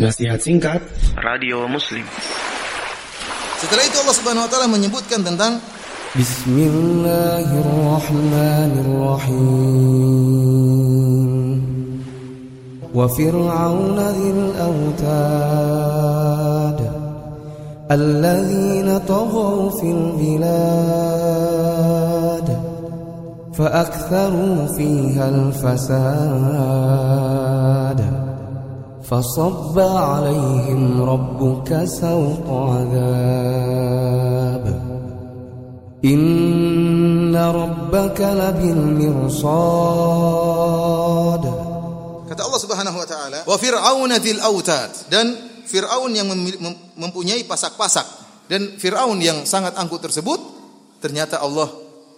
Nasihat singkat Radio Muslim Setelah itu Allah Subhanahu wa taala menyebutkan tentang Bismillahirrahmanirrahim Wa fir'aun dhil awtad Alladzina taghaw fil bilad فأكثروا فيها الفساد فصب عليهم ربك سوط عذاب إن ربك لبالمرصاد kata Allah Subhanahu wa taala wa fir'auna dzil autad dan Firaun yang mempunyai pasak-pasak dan Firaun yang sangat angkuh tersebut ternyata Allah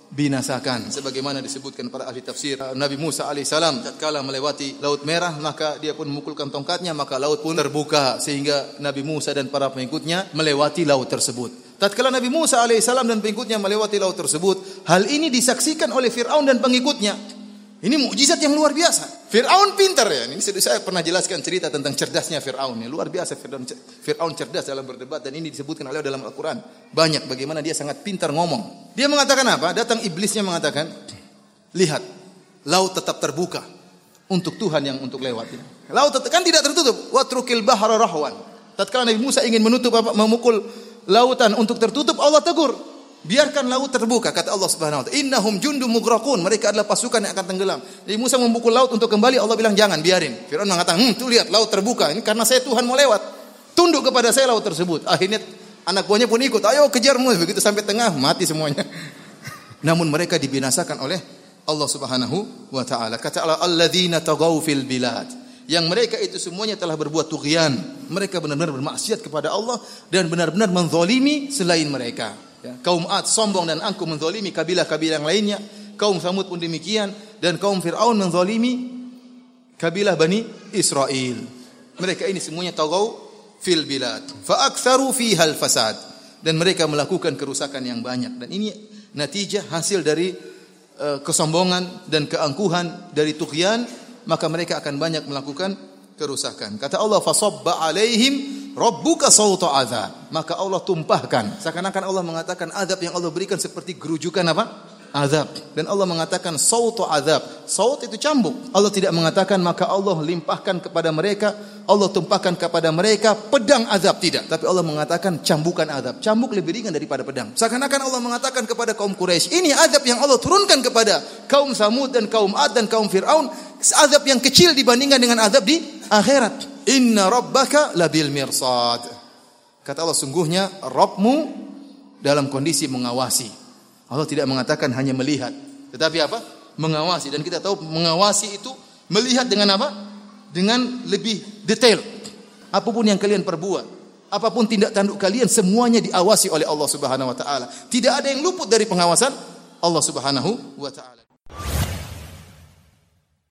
binasakan. Sebagaimana disebutkan para ahli tafsir Nabi Musa alaihissalam tatkala melewati laut merah maka dia pun memukulkan tongkatnya maka laut pun terbuka sehingga Nabi Musa dan para pengikutnya melewati laut tersebut. Tatkala Nabi Musa alaihissalam dan pengikutnya melewati laut tersebut hal ini disaksikan oleh Firaun dan pengikutnya ini mukjizat yang luar biasa. Fir'aun pintar ya. Ini saya pernah jelaskan cerita tentang cerdasnya Fir'aun. Ya. Luar biasa Fir'aun, cerdas dalam berdebat dan ini disebutkan oleh dalam Al-Quran. Banyak bagaimana dia sangat pintar ngomong. Dia mengatakan apa? Datang iblisnya mengatakan, lihat, laut tetap terbuka untuk Tuhan yang untuk lewat. Laut tetap, kan tidak tertutup. Watrukil bahara rahwan. Tatkala Nabi Musa ingin menutup apa, memukul lautan untuk tertutup, Allah tegur. Biarkan laut terbuka kata Allah Subhanahu wa taala. Innahum jundum mughraqun. Mereka adalah pasukan yang akan tenggelam. Jadi Musa memukul laut untuk kembali, Allah bilang jangan, biarin. Firaun mengatakan, "Hmm, tuh lihat laut terbuka. Ini karena saya Tuhan mau lewat. Tunduk kepada saya laut tersebut." Akhirnya anak buahnya pun ikut. Ayo kejar Musa. Begitu sampai tengah, mati semuanya. Namun mereka dibinasakan oleh Allah Subhanahu wa taala. Kata Allah, "Alladzina tagaw fil bilad." Yang mereka itu semuanya telah berbuat tughyan. Mereka benar-benar bermaksiat kepada Allah dan benar-benar menzalimi selain mereka. Ya, kaum Ad sombong dan angkuh menzalimi kabilah-kabilah yang lainnya. Kaum Samud pun demikian dan kaum Fir'aun menzalimi kabilah Bani Israel. Mereka ini semuanya tagaw fil bilad. Fa aktsaru fiha al fasad dan mereka melakukan kerusakan yang banyak dan ini natijah hasil dari uh, kesombongan dan keangkuhan dari tughyan maka mereka akan banyak melakukan kerusakan. Kata Allah fasabba alaihim Rabbuka sauta azab. Maka Allah tumpahkan. Seakan-akan Allah mengatakan azab yang Allah berikan seperti gerujukan apa? Azab. Dan Allah mengatakan sauta azab. Saut itu cambuk. Allah tidak mengatakan maka Allah limpahkan kepada mereka, Allah tumpahkan kepada mereka pedang azab tidak. Tapi Allah mengatakan cambukan azab. Cambuk lebih ringan daripada pedang. Seakan-akan Allah mengatakan kepada kaum Quraisy, ini azab yang Allah turunkan kepada kaum Samud dan kaum Ad dan kaum Fir'aun. Azab yang kecil dibandingkan dengan azab di akhirat. Inna rabbaka labil mirsad. Kata Allah sungguhnya Rabbmu dalam kondisi mengawasi. Allah tidak mengatakan hanya melihat, tetapi apa? Mengawasi dan kita tahu mengawasi itu melihat dengan apa? Dengan lebih detail. Apa pun yang kalian perbuat, apa pun tindak tanduk kalian semuanya diawasi oleh Allah Subhanahu wa taala. Tidak ada yang luput dari pengawasan Allah Subhanahu wa taala.